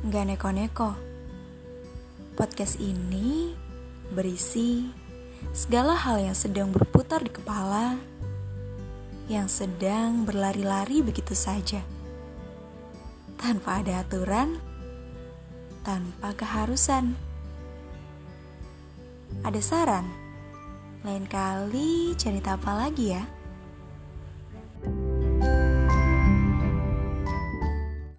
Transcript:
Gak neko-neko. Podcast ini berisi segala hal yang sedang berputar di kepala, yang sedang berlari-lari begitu saja, tanpa ada aturan, tanpa keharusan. Ada saran? Lain kali cerita apa lagi ya?